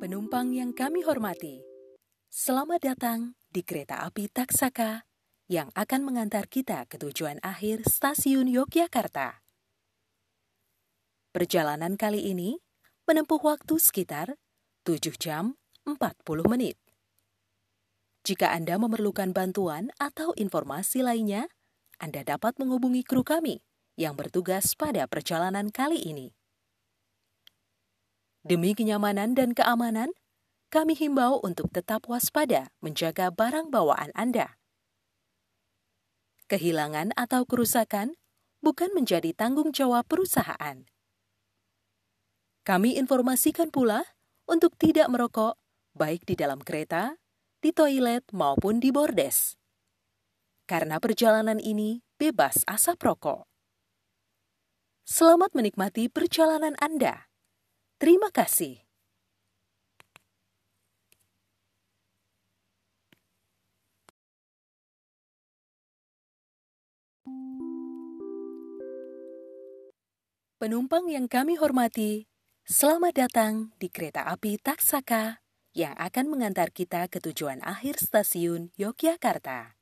Penumpang yang kami hormati, selamat datang di kereta api Taksaka yang akan mengantar kita ke tujuan akhir stasiun Yogyakarta. Perjalanan kali ini menempuh waktu sekitar 7 jam 40 menit. Jika Anda memerlukan bantuan atau informasi lainnya, Anda dapat menghubungi kru kami yang bertugas pada perjalanan kali ini. Demi kenyamanan dan keamanan, kami himbau untuk tetap waspada menjaga barang bawaan Anda. Kehilangan atau kerusakan bukan menjadi tanggung jawab perusahaan. Kami informasikan pula untuk tidak merokok, baik di dalam kereta, di toilet, maupun di bordes. Karena perjalanan ini bebas asap rokok. Selamat menikmati perjalanan Anda. Terima kasih. Penumpang yang kami hormati, selamat datang di kereta api Taksaka yang akan mengantar kita ke tujuan akhir stasiun Yogyakarta.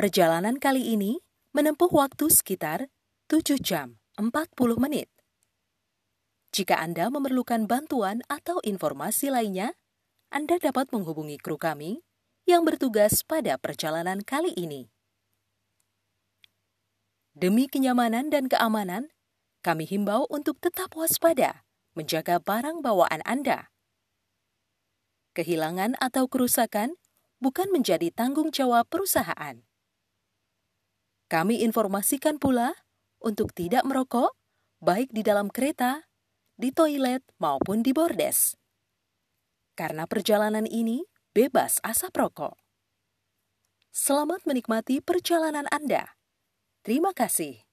Perjalanan kali ini menempuh waktu sekitar 7 jam 40 menit. Jika Anda memerlukan bantuan atau informasi lainnya, Anda dapat menghubungi kru kami yang bertugas pada perjalanan kali ini. Demi kenyamanan dan keamanan, kami himbau untuk tetap waspada menjaga barang bawaan Anda. Kehilangan atau kerusakan bukan menjadi tanggung jawab perusahaan. Kami informasikan pula untuk tidak merokok, baik di dalam kereta di toilet maupun di bordes. Karena perjalanan ini bebas asap rokok. Selamat menikmati perjalanan Anda. Terima kasih.